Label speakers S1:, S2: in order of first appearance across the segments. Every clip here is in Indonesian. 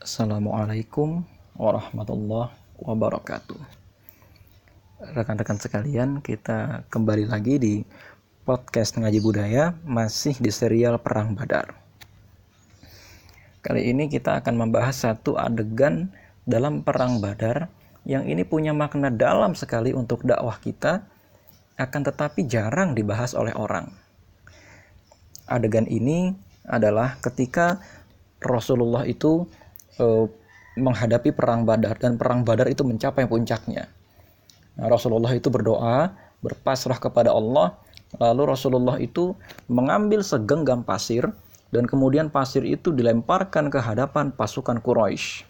S1: Assalamualaikum warahmatullahi wabarakatuh. Rekan-rekan sekalian, kita kembali lagi di podcast Ngaji Budaya masih di serial Perang Badar. Kali ini kita akan membahas satu adegan dalam Perang Badar yang ini punya makna dalam sekali untuk dakwah kita akan tetapi jarang dibahas oleh orang. Adegan ini adalah ketika Rasulullah itu uh, menghadapi perang Badar dan perang Badar itu mencapai puncaknya. Nah, Rasulullah itu berdoa, berpasrah kepada Allah, lalu Rasulullah itu mengambil segenggam pasir dan kemudian pasir itu dilemparkan ke hadapan pasukan Quraisy.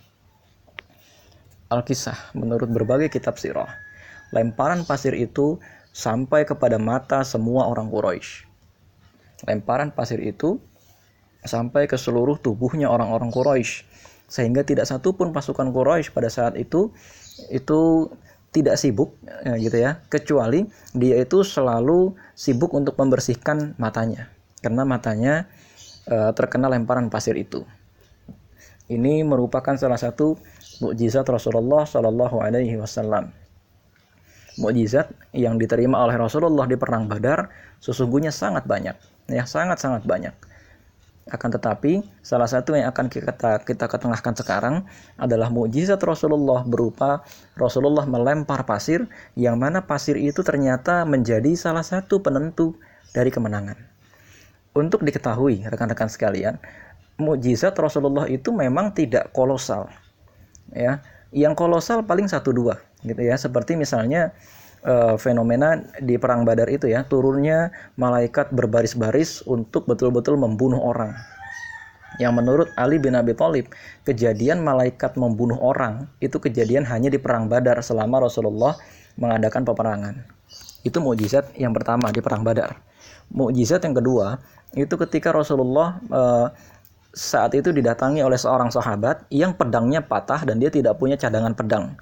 S1: Alkisah menurut berbagai kitab sirah, lemparan pasir itu sampai kepada mata semua orang Quraisy. Lemparan pasir itu sampai ke seluruh tubuhnya orang-orang Quraisy sehingga tidak satu pun pasukan Quraisy pada saat itu itu tidak sibuk ya, gitu ya. Kecuali dia itu selalu sibuk untuk membersihkan matanya. Karena matanya e, terkena lemparan pasir itu. Ini merupakan salah satu mukjizat Rasulullah Shallallahu Alaihi Wasallam. Mukjizat yang diterima oleh Rasulullah di perang Badar sesungguhnya sangat banyak ya sangat sangat banyak akan tetapi, salah satu yang akan kita kita ketengahkan sekarang adalah mukjizat Rasulullah berupa Rasulullah melempar pasir yang mana pasir itu ternyata menjadi salah satu penentu dari kemenangan. Untuk diketahui rekan-rekan sekalian, mukjizat Rasulullah itu memang tidak kolosal. Ya, yang kolosal paling satu dua gitu ya, seperti misalnya uh, fenomena di perang Badar itu ya, turunnya malaikat berbaris-baris untuk betul-betul membunuh orang. Yang menurut Ali bin Abi Thalib, kejadian malaikat membunuh orang itu kejadian hanya di perang Badar selama Rasulullah mengadakan peperangan. Itu mukjizat yang pertama di perang Badar. Mukjizat yang kedua itu ketika Rasulullah uh, saat itu didatangi oleh seorang sahabat yang pedangnya patah dan dia tidak punya cadangan pedang.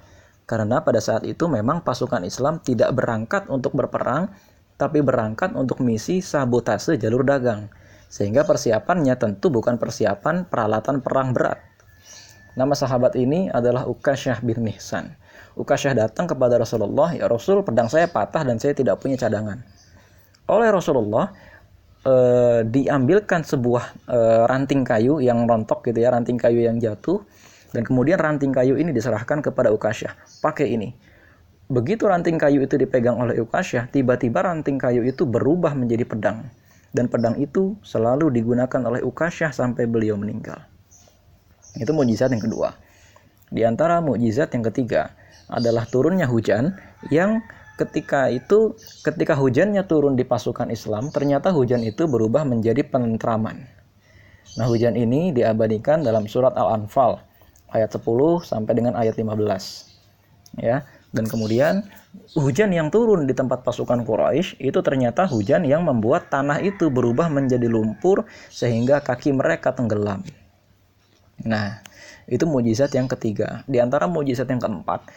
S1: Karena pada saat itu memang pasukan Islam tidak berangkat untuk berperang, tapi berangkat untuk misi sabotase jalur dagang. Sehingga persiapannya tentu bukan persiapan peralatan perang berat. Nama sahabat ini adalah Ukasyah bin Mihsan. Ukasyah datang kepada Rasulullah, "Ya Rasul, pedang saya patah dan saya tidak punya cadangan." Oleh Rasulullah eh, diambilkan sebuah eh, ranting kayu yang rontok gitu ya, ranting kayu yang jatuh dan kemudian ranting kayu ini diserahkan kepada Ukasyah. Pakai ini. Begitu ranting kayu itu dipegang oleh Ukasyah, tiba-tiba ranting kayu itu berubah menjadi pedang. Dan pedang itu selalu digunakan oleh Ukasyah sampai beliau meninggal. Itu mujizat yang kedua. Di antara mukjizat yang ketiga adalah turunnya hujan yang ketika itu ketika hujannya turun di pasukan Islam ternyata hujan itu berubah menjadi penentraman. Nah, hujan ini diabadikan dalam surat Al-Anfal ayat 10 sampai dengan ayat 15. Ya. Dan kemudian hujan yang turun di tempat pasukan Quraisy itu ternyata hujan yang membuat tanah itu berubah menjadi lumpur sehingga kaki mereka tenggelam. Nah, itu mujizat yang ketiga. Di antara mujizat yang keempat,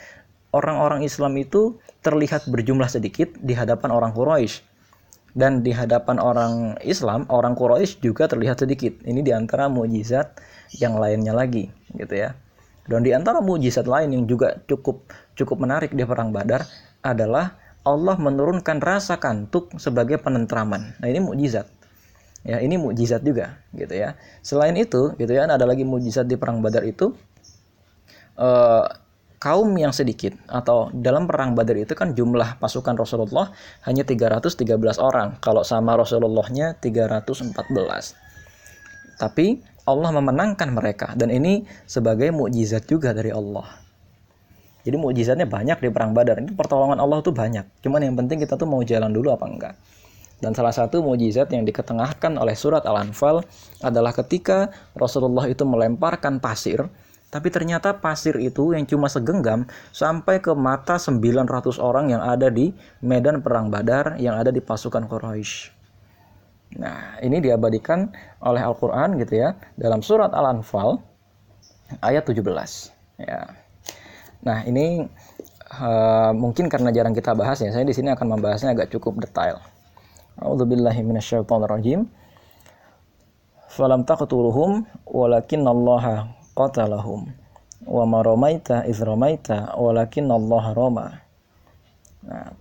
S1: orang-orang Islam itu terlihat berjumlah sedikit di hadapan orang Quraisy. Dan di hadapan orang Islam, orang Quraisy juga terlihat sedikit. Ini di antara mujizat yang lainnya lagi, gitu ya. Dan di antara mujizat lain yang juga cukup cukup menarik di perang Badar adalah Allah menurunkan rasa kantuk sebagai penentraman. Nah, ini mujizat. Ya, ini mujizat juga gitu ya. Selain itu, gitu ya, ada lagi mujizat di perang Badar itu eh, kaum yang sedikit atau dalam perang Badar itu kan jumlah pasukan Rasulullah hanya 313 orang. Kalau sama Rasulullahnya 314. Tapi Allah memenangkan mereka dan ini sebagai mukjizat juga dari Allah. Jadi mukjizatnya banyak di perang Badar. Ini pertolongan Allah tuh banyak. Cuman yang penting kita tuh mau jalan dulu apa enggak. Dan salah satu mukjizat yang diketengahkan oleh surat Al-Anfal adalah ketika Rasulullah itu melemparkan pasir, tapi ternyata pasir itu yang cuma segenggam sampai ke mata 900 orang yang ada di medan perang Badar yang ada di pasukan Quraisy. Nah, ini diabadikan oleh Al-Qur'an gitu ya dalam surat Al-Anfal ayat 17 ya. Nah, ini uh, mungkin karena jarang kita bahas ya, saya di sini akan membahasnya agak cukup detail. A'udzubillahi minasyaitonirrajim. Falam taqtuluhum walakinnallaha qatalahum wa ma ramaita iz ramaita walakin Allah rama nah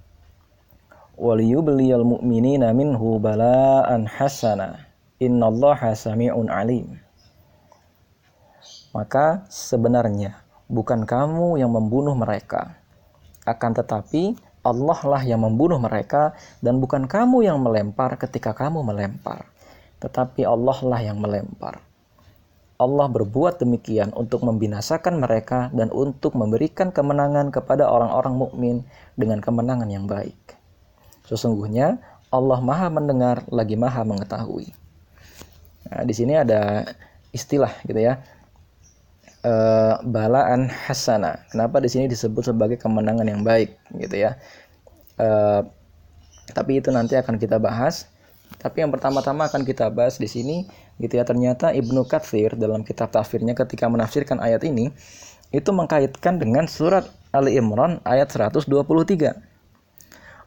S1: waliyubliyal mu'minina minhu bala'an hasana innallaha sami'un alim maka sebenarnya bukan kamu yang membunuh mereka. Akan tetapi Allah lah yang membunuh mereka dan bukan kamu yang melempar ketika kamu melempar. Tetapi Allah lah yang melempar. Allah berbuat demikian untuk membinasakan mereka dan untuk memberikan kemenangan kepada orang-orang mukmin dengan kemenangan yang baik. Sesungguhnya Allah Maha mendengar lagi Maha mengetahui. Nah, di sini ada istilah gitu ya. E, balaan hasana. Kenapa di sini disebut sebagai kemenangan yang baik gitu ya. E, tapi itu nanti akan kita bahas tapi yang pertama-tama akan kita bahas di sini gitu ya ternyata Ibnu Katsir dalam kitab tafsirnya ketika menafsirkan ayat ini itu mengkaitkan dengan surat Ali Imran ayat 123.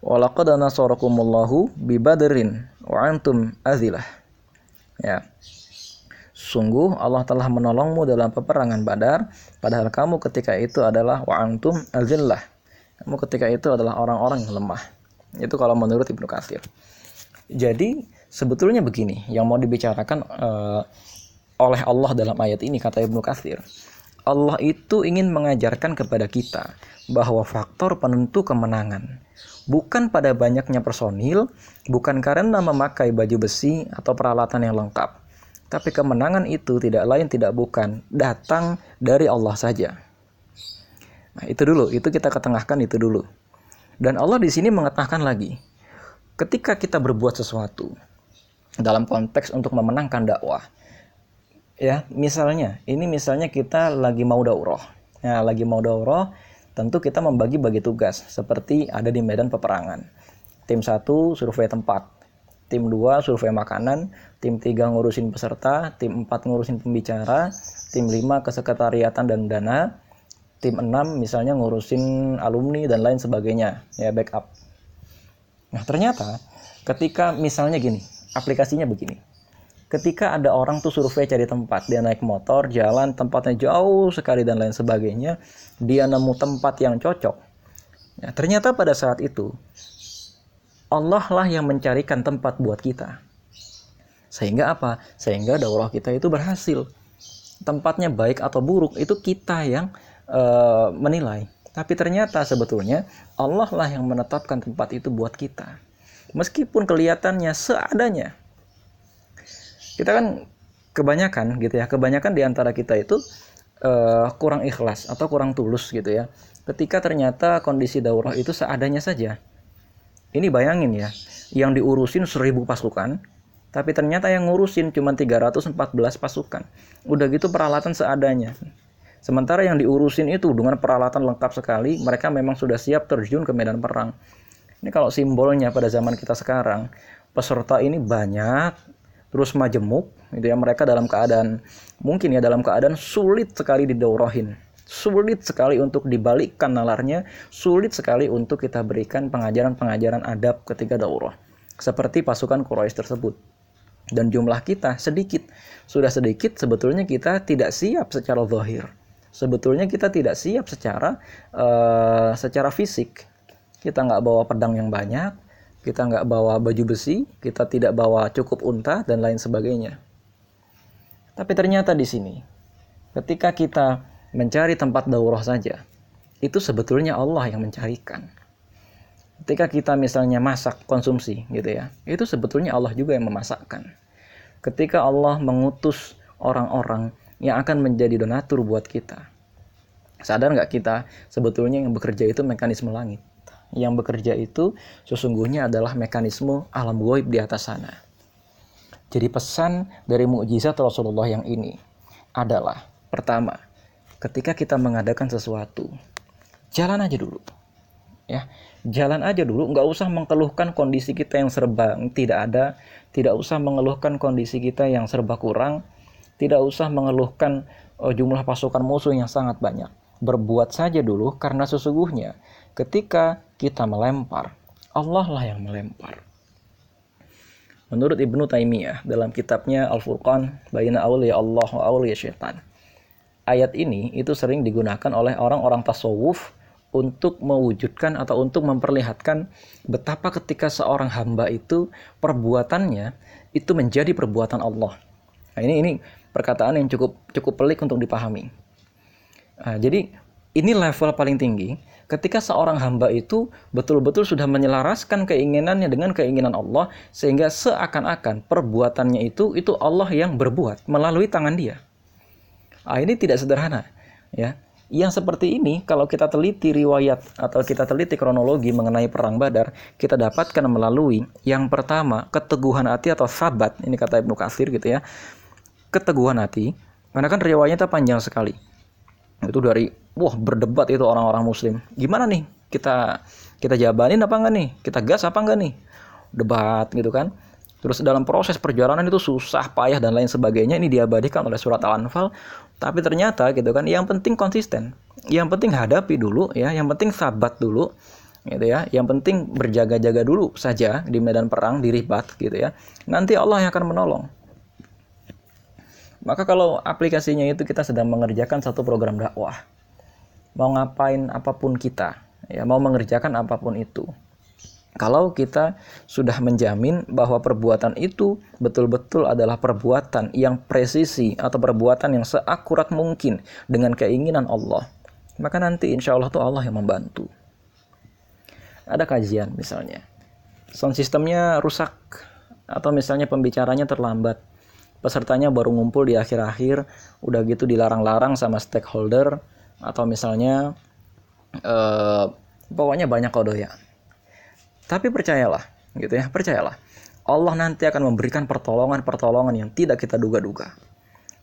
S1: Walaqad nasarakumullahu bi badrin wa antum azilah. Ya. Sungguh Allah telah menolongmu dalam peperangan Badar padahal kamu ketika itu adalah wa antum azillah. Kamu ketika itu adalah orang-orang yang lemah. Itu kalau menurut Ibnu Katsir. Jadi sebetulnya begini yang mau dibicarakan uh, oleh Allah dalam ayat ini kata Ibnu Katsir. Allah itu ingin mengajarkan kepada kita bahwa faktor penentu kemenangan bukan pada banyaknya personil, bukan karena memakai baju besi atau peralatan yang lengkap. Tapi kemenangan itu tidak lain tidak bukan datang dari Allah saja. Nah, itu dulu, itu kita ketengahkan itu dulu. Dan Allah di sini mengatakan lagi, ketika kita berbuat sesuatu dalam konteks untuk memenangkan dakwah ya misalnya ini misalnya kita lagi mau daurah ya lagi mau daurah tentu kita membagi-bagi tugas seperti ada di medan peperangan tim satu survei tempat tim 2 survei makanan tim 3 ngurusin peserta tim 4 ngurusin pembicara tim 5 kesekretariatan dan dana tim 6 misalnya ngurusin alumni dan lain sebagainya ya backup Nah, ternyata ketika misalnya gini, aplikasinya begini. Ketika ada orang tuh survei cari tempat, dia naik motor, jalan, tempatnya jauh sekali dan lain sebagainya, dia nemu tempat yang cocok. Ya, ternyata pada saat itu Allah lah yang mencarikan tempat buat kita. Sehingga apa? Sehingga daurah kita itu berhasil. Tempatnya baik atau buruk itu kita yang uh, menilai. Tapi ternyata sebetulnya Allah lah yang menetapkan tempat itu buat kita. Meskipun kelihatannya seadanya. Kita kan kebanyakan gitu ya, kebanyakan di antara kita itu uh, kurang ikhlas atau kurang tulus gitu ya. Ketika ternyata kondisi daurah itu seadanya saja. Ini bayangin ya, yang diurusin seribu pasukan, tapi ternyata yang ngurusin cuma 314 pasukan. Udah gitu peralatan seadanya. Sementara yang diurusin itu dengan peralatan lengkap sekali, mereka memang sudah siap terjun ke medan perang. Ini kalau simbolnya pada zaman kita sekarang, peserta ini banyak, terus majemuk, gitu ya mereka dalam keadaan mungkin ya dalam keadaan sulit sekali didaurohin, sulit sekali untuk dibalikkan nalarnya, sulit sekali untuk kita berikan pengajaran-pengajaran adab ketika daurah. Seperti pasukan Quraisy tersebut. Dan jumlah kita sedikit. Sudah sedikit sebetulnya kita tidak siap secara zahir sebetulnya kita tidak siap secara uh, secara fisik. Kita nggak bawa pedang yang banyak, kita nggak bawa baju besi, kita tidak bawa cukup unta dan lain sebagainya. Tapi ternyata di sini, ketika kita mencari tempat daurah saja, itu sebetulnya Allah yang mencarikan. Ketika kita misalnya masak konsumsi gitu ya, itu sebetulnya Allah juga yang memasakkan. Ketika Allah mengutus orang-orang yang akan menjadi donatur buat kita. Sadar nggak kita sebetulnya yang bekerja itu mekanisme langit. Yang bekerja itu sesungguhnya adalah mekanisme alam goib di atas sana. Jadi pesan dari mukjizat Rasulullah yang ini adalah pertama, ketika kita mengadakan sesuatu, jalan aja dulu. Ya, jalan aja dulu, nggak usah mengeluhkan kondisi kita yang serba tidak ada, tidak usah mengeluhkan kondisi kita yang serba kurang, tidak usah mengeluhkan uh, jumlah pasukan musuh yang sangat banyak. Berbuat saja dulu karena sesungguhnya ketika kita melempar, Allah lah yang melempar. Menurut Ibnu Taimiyah dalam kitabnya Al-Furqan Baina Awliya Allah wa Awliya Syaitan. ayat ini itu sering digunakan oleh orang-orang tasawuf untuk mewujudkan atau untuk memperlihatkan betapa ketika seorang hamba itu perbuatannya itu menjadi perbuatan Allah. Nah, ini ini perkataan yang cukup cukup pelik untuk dipahami. Nah, jadi ini level paling tinggi ketika seorang hamba itu betul-betul sudah menyelaraskan keinginannya dengan keinginan Allah sehingga seakan-akan perbuatannya itu itu Allah yang berbuat melalui tangan dia. Ah, ini tidak sederhana, ya. Yang seperti ini kalau kita teliti riwayat atau kita teliti kronologi mengenai perang Badar, kita dapatkan melalui yang pertama keteguhan hati atau sabat, ini kata Ibnu Katsir gitu ya. Keteguhan hati, karena kan riwayatnya panjang sekali. Itu dari wah berdebat itu orang-orang muslim. Gimana nih? Kita kita jabanin apa enggak nih? Kita gas apa enggak nih? Debat gitu kan. Terus dalam proses perjalanan itu susah, payah dan lain sebagainya ini diabadikan oleh surat Al-Anfal. Tapi ternyata gitu kan, yang penting konsisten, yang penting hadapi dulu ya, yang penting sabat dulu gitu ya. Yang penting berjaga-jaga dulu saja di medan perang, di ribat gitu ya. Nanti Allah yang akan menolong. Maka kalau aplikasinya itu kita sedang mengerjakan satu program dakwah, mau ngapain apa pun kita, ya mau mengerjakan apa pun itu, kalau kita sudah menjamin bahwa perbuatan itu betul-betul adalah perbuatan yang presisi atau perbuatan yang seakurat mungkin dengan keinginan Allah, maka nanti insya Allah tuh Allah yang membantu. Ada kajian misalnya, sound sistemnya rusak atau misalnya pembicaranya terlambat, pesertanya baru ngumpul di akhir-akhir, udah gitu dilarang-larang sama stakeholder atau misalnya eh, pokoknya banyak kode ya tapi percayalah, gitu ya, percayalah. Allah nanti akan memberikan pertolongan-pertolongan yang tidak kita duga-duga.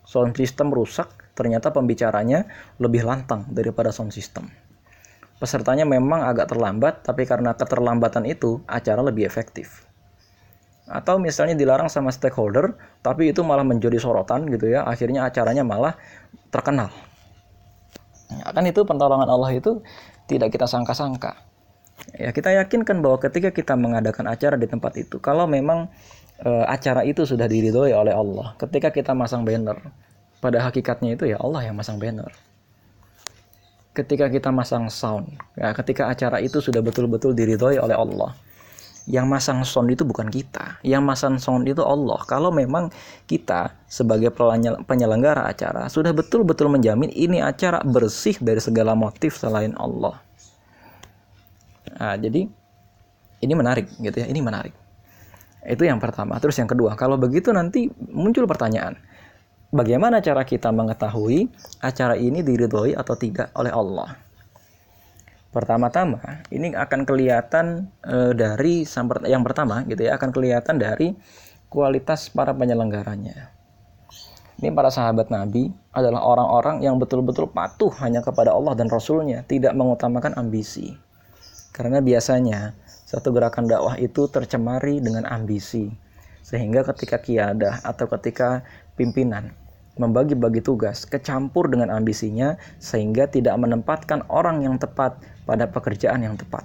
S1: Sound system rusak, ternyata pembicaranya lebih lantang daripada sound system. Pesertanya memang agak terlambat, tapi karena keterlambatan itu, acara lebih efektif. Atau misalnya dilarang sama stakeholder, tapi itu malah menjadi sorotan gitu ya, akhirnya acaranya malah terkenal. Ya, kan itu pertolongan Allah itu tidak kita sangka-sangka. Ya, kita yakinkan bahwa ketika kita mengadakan acara di tempat itu, kalau memang e, acara itu sudah diridhoi oleh Allah, ketika kita masang banner, pada hakikatnya itu ya Allah yang masang banner. Ketika kita masang sound, ya, ketika acara itu sudah betul-betul diridhoi oleh Allah, yang masang sound itu bukan kita, yang masang sound itu Allah. Kalau memang kita sebagai penyelenggara acara sudah betul-betul menjamin ini acara bersih dari segala motif selain Allah Nah, jadi ini menarik gitu ya, ini menarik. Itu yang pertama. Terus yang kedua, kalau begitu nanti muncul pertanyaan. Bagaimana cara kita mengetahui acara ini diridhoi atau tidak oleh Allah? Pertama-tama, ini akan kelihatan e, dari yang pertama gitu ya, akan kelihatan dari kualitas para penyelenggaranya. Ini para sahabat Nabi adalah orang-orang yang betul-betul patuh hanya kepada Allah dan Rasulnya, tidak mengutamakan ambisi. Karena biasanya satu gerakan dakwah itu tercemari dengan ambisi. Sehingga ketika kiadah atau ketika pimpinan membagi-bagi tugas kecampur dengan ambisinya sehingga tidak menempatkan orang yang tepat pada pekerjaan yang tepat.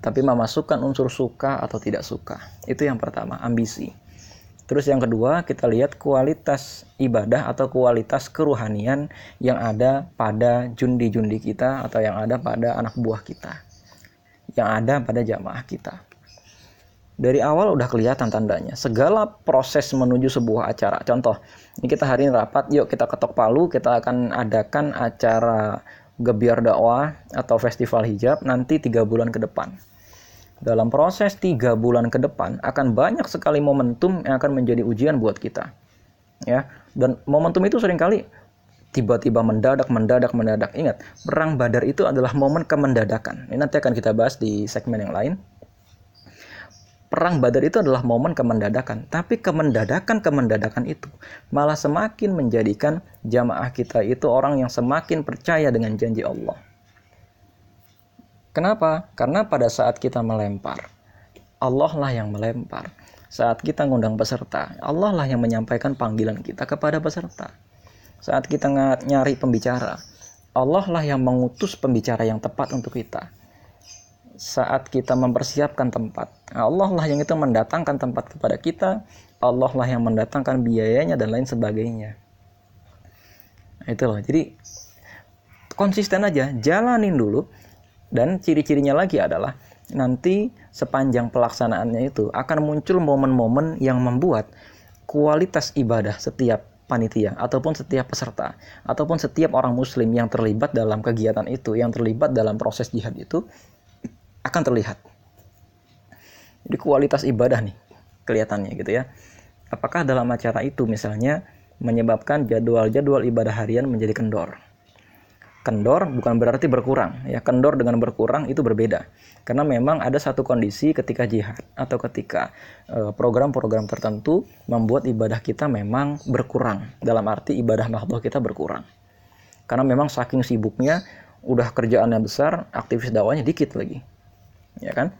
S1: Tapi memasukkan unsur suka atau tidak suka. Itu yang pertama, ambisi. Terus yang kedua, kita lihat kualitas ibadah atau kualitas keruhanian yang ada pada jundi-jundi kita atau yang ada pada anak buah kita. Yang ada pada jamaah kita. Dari awal udah kelihatan tandanya. Segala proses menuju sebuah acara. Contoh, ini kita hari ini rapat, yuk kita ketok palu, kita akan adakan acara gebiar dakwah atau festival hijab nanti tiga bulan ke depan. Dalam proses tiga bulan ke depan akan banyak sekali momentum yang akan menjadi ujian buat kita. Ya dan momentum itu sering kali tiba-tiba mendadak mendadak mendadak. Ingat perang badar itu adalah momen kemendadakan. Ini nanti akan kita bahas di segmen yang lain perang badar itu adalah momen kemendadakan tapi kemendadakan kemendadakan itu malah semakin menjadikan jamaah kita itu orang yang semakin percaya dengan janji Allah Kenapa? Karena pada saat kita melempar, Allah lah yang melempar. Saat kita ngundang peserta, Allah lah yang menyampaikan panggilan kita kepada peserta. Saat kita nyari pembicara, Allah lah yang mengutus pembicara yang tepat untuk kita. Saat kita mempersiapkan tempat, Allah lah yang itu mendatangkan tempat kepada kita, Allah lah yang mendatangkan biayanya dan lain sebagainya. Nah, itu loh. Jadi konsisten aja, jalanin dulu. Dan ciri-cirinya lagi adalah nanti sepanjang pelaksanaannya itu akan muncul momen-momen yang membuat kualitas ibadah setiap panitia ataupun setiap peserta ataupun setiap orang muslim yang terlibat dalam kegiatan itu, yang terlibat dalam proses jihad itu akan terlihat. Jadi kualitas ibadah nih kelihatannya gitu ya. Apakah dalam acara itu misalnya menyebabkan jadwal-jadwal ibadah harian menjadi kendor? Kendor bukan berarti berkurang, ya kendor dengan berkurang itu berbeda. Karena memang ada satu kondisi ketika jihad atau ketika eh, program-program tertentu membuat ibadah kita memang berkurang. Dalam arti ibadah makhluk kita berkurang. Karena memang saking sibuknya udah kerjaannya besar, aktivis dakwanya dikit lagi. Ya kan?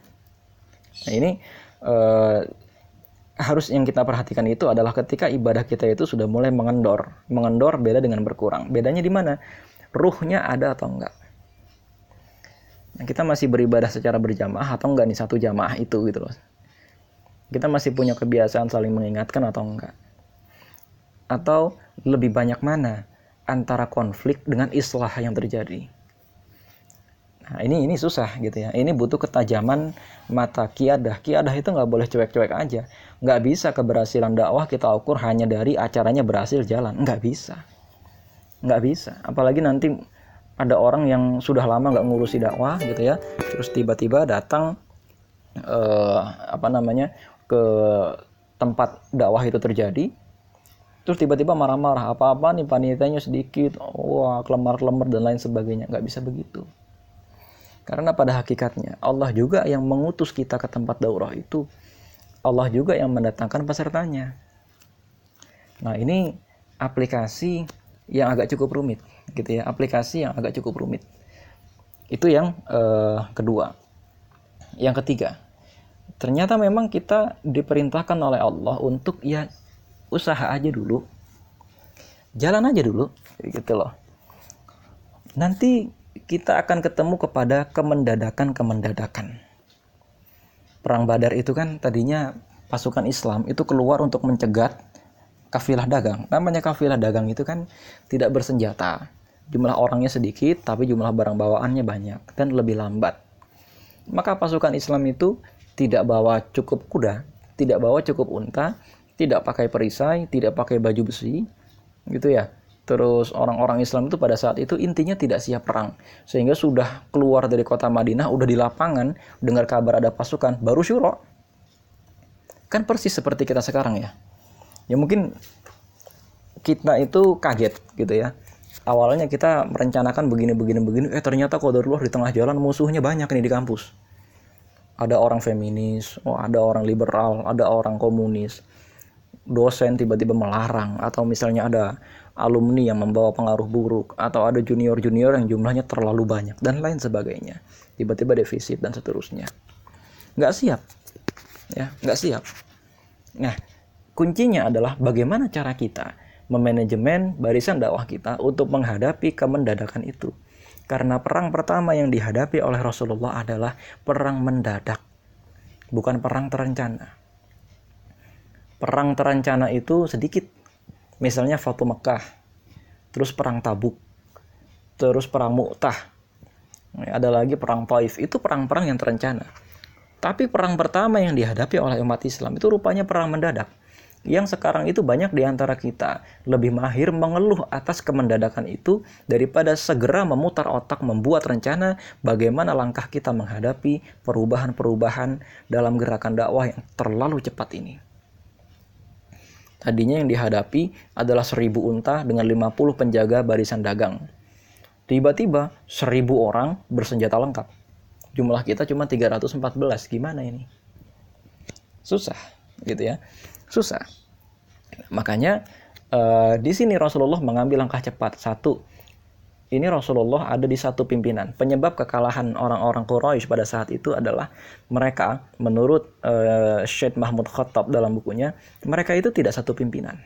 S1: Nah, ini eh, harus yang kita perhatikan itu adalah ketika ibadah kita itu sudah mulai mengendor. Mengendor beda dengan berkurang. Bedanya di mana? ruhnya ada atau enggak. Nah, kita masih beribadah secara berjamaah atau enggak nih satu jamaah itu gitu loh. Kita masih punya kebiasaan saling mengingatkan atau enggak. Atau lebih banyak mana antara konflik dengan islah yang terjadi. Nah, ini ini susah gitu ya. Ini butuh ketajaman mata kiadah. Kiadah itu nggak boleh cuek-cuek aja. Nggak bisa keberhasilan dakwah kita ukur hanya dari acaranya berhasil jalan. Nggak bisa nggak bisa apalagi nanti ada orang yang sudah lama nggak ngurusi dakwah gitu ya terus tiba-tiba datang eh, apa namanya ke tempat dakwah itu terjadi terus tiba-tiba marah-marah apa-apa nih panitianya sedikit wah kelemar-kelemar dan lain sebagainya nggak bisa begitu karena pada hakikatnya Allah juga yang mengutus kita ke tempat daurah itu. Allah juga yang mendatangkan pesertanya. Nah ini aplikasi yang agak cukup rumit gitu ya. Aplikasi yang agak cukup rumit. Itu yang uh, kedua. Yang ketiga ternyata memang kita diperintahkan oleh Allah untuk ya usaha aja dulu. Jalan aja dulu gitu loh. Nanti kita akan ketemu kepada kemendadakan kemendadakan perang Badar itu kan tadinya pasukan Islam itu keluar untuk mencegat kafilah dagang. Namanya kafilah dagang itu kan tidak bersenjata. Jumlah orangnya sedikit, tapi jumlah barang bawaannya banyak dan lebih lambat. Maka pasukan Islam itu tidak bawa cukup kuda, tidak bawa cukup unta, tidak pakai perisai, tidak pakai baju besi, gitu ya. Terus orang-orang Islam itu pada saat itu intinya tidak siap perang. Sehingga sudah keluar dari kota Madinah, udah di lapangan, dengar kabar ada pasukan, baru syuro. Kan persis seperti kita sekarang ya ya mungkin kita itu kaget gitu ya awalnya kita merencanakan begini begini begini eh ternyata kodarullah di tengah jalan musuhnya banyak nih di kampus ada orang feminis oh ada orang liberal ada orang komunis dosen tiba-tiba melarang atau misalnya ada alumni yang membawa pengaruh buruk atau ada junior-junior yang jumlahnya terlalu banyak dan lain sebagainya tiba-tiba defisit dan seterusnya nggak siap ya nggak siap nah Kuncinya adalah bagaimana cara kita memanajemen barisan dakwah kita untuk menghadapi kemendadakan itu. Karena perang pertama yang dihadapi oleh Rasulullah adalah perang mendadak, bukan perang terencana. Perang terencana itu sedikit. Misalnya Fatu Mekah, terus perang Tabuk, terus perang Mu'tah. Ada lagi perang Taif, itu perang-perang yang terencana. Tapi perang pertama yang dihadapi oleh umat Islam itu rupanya perang mendadak yang sekarang itu banyak di antara kita lebih mahir mengeluh atas kemendadakan itu daripada segera memutar otak membuat rencana bagaimana langkah kita menghadapi perubahan-perubahan dalam gerakan dakwah yang terlalu cepat ini. Tadinya yang dihadapi adalah seribu unta dengan 50 penjaga barisan dagang. Tiba-tiba seribu orang bersenjata lengkap. Jumlah kita cuma 314. Gimana ini? Susah gitu ya susah. Makanya uh, di sini Rasulullah mengambil langkah cepat. Satu, ini Rasulullah ada di satu pimpinan. Penyebab kekalahan orang-orang Quraisy pada saat itu adalah mereka, menurut uh, Syed Mahmud Khattab dalam bukunya, mereka itu tidak satu pimpinan.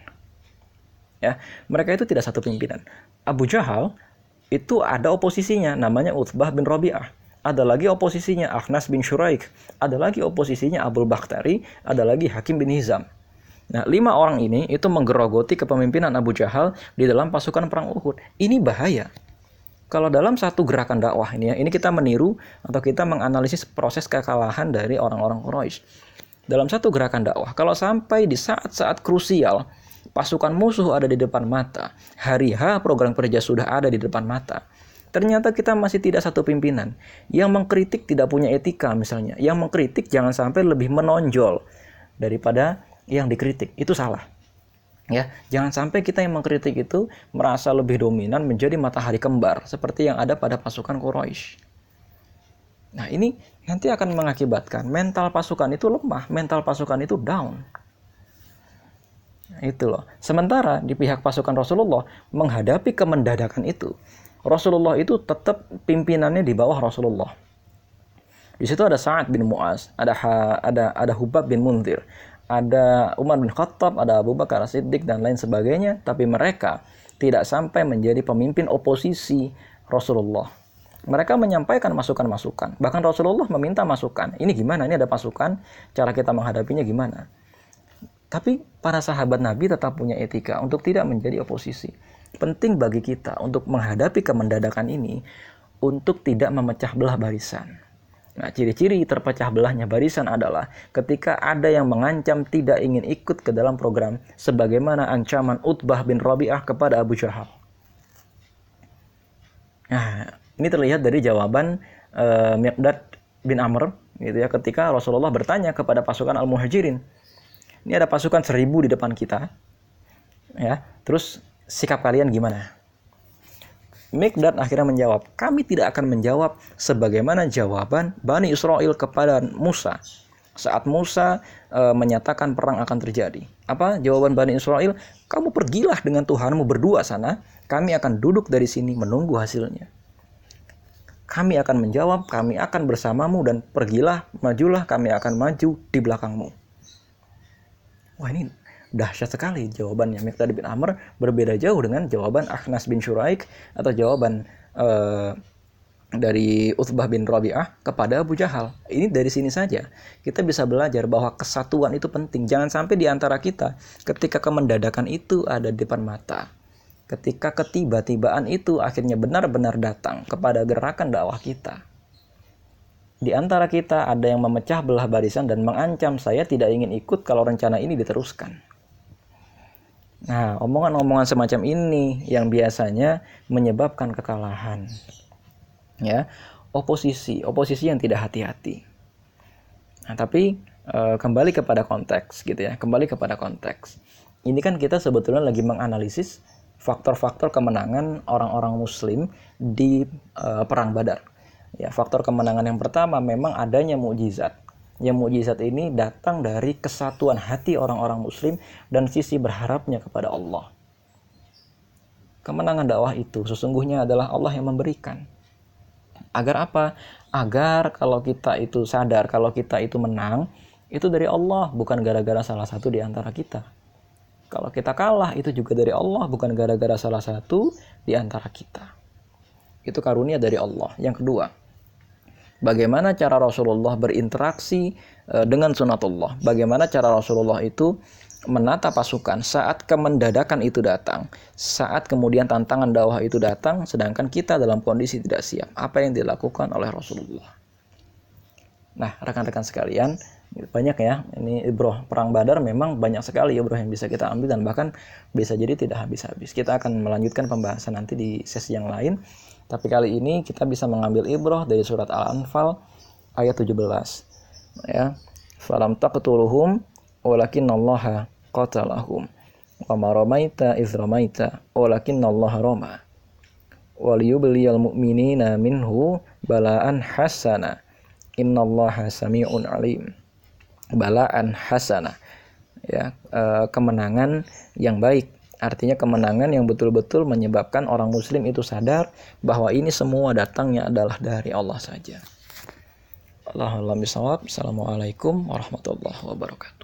S1: Ya, mereka itu tidak satu pimpinan. Abu Jahal itu ada oposisinya, namanya Utbah bin Rabi'ah. Ada lagi oposisinya Akhnas bin Shuraik, ada lagi oposisinya Abul Bakhtari, ada lagi Hakim bin Hizam. Nah, lima orang ini itu menggerogoti kepemimpinan Abu Jahal di dalam pasukan perang Uhud. Ini bahaya. Kalau dalam satu gerakan dakwah ini ya, ini kita meniru atau kita menganalisis proses kekalahan dari orang-orang Quraisy. Dalam satu gerakan dakwah, kalau sampai di saat-saat krusial, pasukan musuh ada di depan mata, hari H program kerja sudah ada di depan mata, Ternyata kita masih tidak satu pimpinan. Yang mengkritik tidak punya etika misalnya. Yang mengkritik jangan sampai lebih menonjol daripada yang dikritik. Itu salah. Ya, jangan sampai kita yang mengkritik itu merasa lebih dominan menjadi matahari kembar seperti yang ada pada pasukan Quraisy. Nah, ini nanti akan mengakibatkan mental pasukan itu lemah, mental pasukan itu down. Nah, itu loh. Sementara di pihak pasukan Rasulullah menghadapi kemendadakan itu, Rasulullah itu tetap pimpinannya di bawah Rasulullah. Di situ ada Sa'ad bin Mu'az, ada ada ada Hubab bin Munzir, ada Umar bin Khattab, ada Abu Bakar Siddiq dan lain sebagainya, tapi mereka tidak sampai menjadi pemimpin oposisi Rasulullah. Mereka menyampaikan masukan-masukan. Bahkan Rasulullah meminta masukan. Ini gimana? Ini ada pasukan, cara kita menghadapinya gimana? Tapi para sahabat Nabi tetap punya etika untuk tidak menjadi oposisi penting bagi kita untuk menghadapi kemendadakan ini untuk tidak memecah belah barisan. Nah, ciri-ciri terpecah belahnya barisan adalah ketika ada yang mengancam tidak ingin ikut ke dalam program sebagaimana ancaman Utbah bin Rabi'ah kepada Abu Jahal. Nah, ini terlihat dari jawaban uh, Miqdad bin Amr gitu ya ketika Rasulullah bertanya kepada pasukan Al-Muhajirin. Ini ada pasukan seribu di depan kita. Ya, terus sikap kalian gimana? Mikdad akhirnya menjawab, kami tidak akan menjawab sebagaimana jawaban Bani Israel kepada Musa saat Musa e, menyatakan perang akan terjadi. Apa jawaban Bani Israel? Kamu pergilah dengan Tuhanmu berdua sana, kami akan duduk dari sini menunggu hasilnya. Kami akan menjawab, kami akan bersamamu dan pergilah, majulah, kami akan maju di belakangmu. Wah ini dahsyat sekali jawabannya Miqdad bin Amr berbeda jauh dengan jawaban Akhnas bin Syuraik atau jawaban uh, dari Uthbah bin Rabi'ah kepada Abu Jahal. Ini dari sini saja kita bisa belajar bahwa kesatuan itu penting. Jangan sampai di antara kita ketika kemendadakan itu ada di depan mata. Ketika ketiba-tibaan itu akhirnya benar-benar datang kepada gerakan dakwah kita. Di antara kita ada yang memecah belah barisan dan mengancam saya tidak ingin ikut kalau rencana ini diteruskan. Nah, omongan-omongan semacam ini yang biasanya menyebabkan kekalahan. Ya, oposisi, oposisi yang tidak hati-hati. Nah, tapi e, kembali kepada konteks gitu ya, kembali kepada konteks. Ini kan kita sebetulnya lagi menganalisis faktor-faktor kemenangan orang-orang muslim di e, perang Badar. Ya, faktor kemenangan yang pertama memang adanya mukjizat yang mukjizat ini datang dari kesatuan hati orang-orang muslim dan sisi berharapnya kepada Allah. Kemenangan dakwah itu sesungguhnya adalah Allah yang memberikan. Agar apa? Agar kalau kita itu sadar, kalau kita itu menang, itu dari Allah, bukan gara-gara salah satu di antara kita. Kalau kita kalah, itu juga dari Allah, bukan gara-gara salah satu di antara kita. Itu karunia dari Allah. Yang kedua, bagaimana cara Rasulullah berinteraksi uh, dengan sunatullah, bagaimana cara Rasulullah itu menata pasukan saat kemendadakan itu datang, saat kemudian tantangan dakwah itu datang, sedangkan kita dalam kondisi tidak siap. Apa yang dilakukan oleh Rasulullah? Nah, rekan-rekan sekalian, banyak ya. Ini ibroh perang Badar memang banyak sekali ibroh yang bisa kita ambil dan bahkan bisa jadi tidak habis-habis. Kita akan melanjutkan pembahasan nanti di sesi yang lain. Tapi kali ini kita bisa mengambil ibroh dari surat Al-Anfal ayat 17. Ya. Falam taqtuluhum walakinallaha qatalahum. Wa ma ramaita iz ramaita walakinallaha rama. Waliyubliyal mu'minina minhu balaan hasana. Innallaha sami'un alim. Balaan hasana. Ya, eh, kemenangan yang baik Artinya kemenangan yang betul-betul menyebabkan orang muslim itu sadar bahwa ini semua datangnya adalah dari Allah saja. Assalamualaikum warahmatullahi wabarakatuh.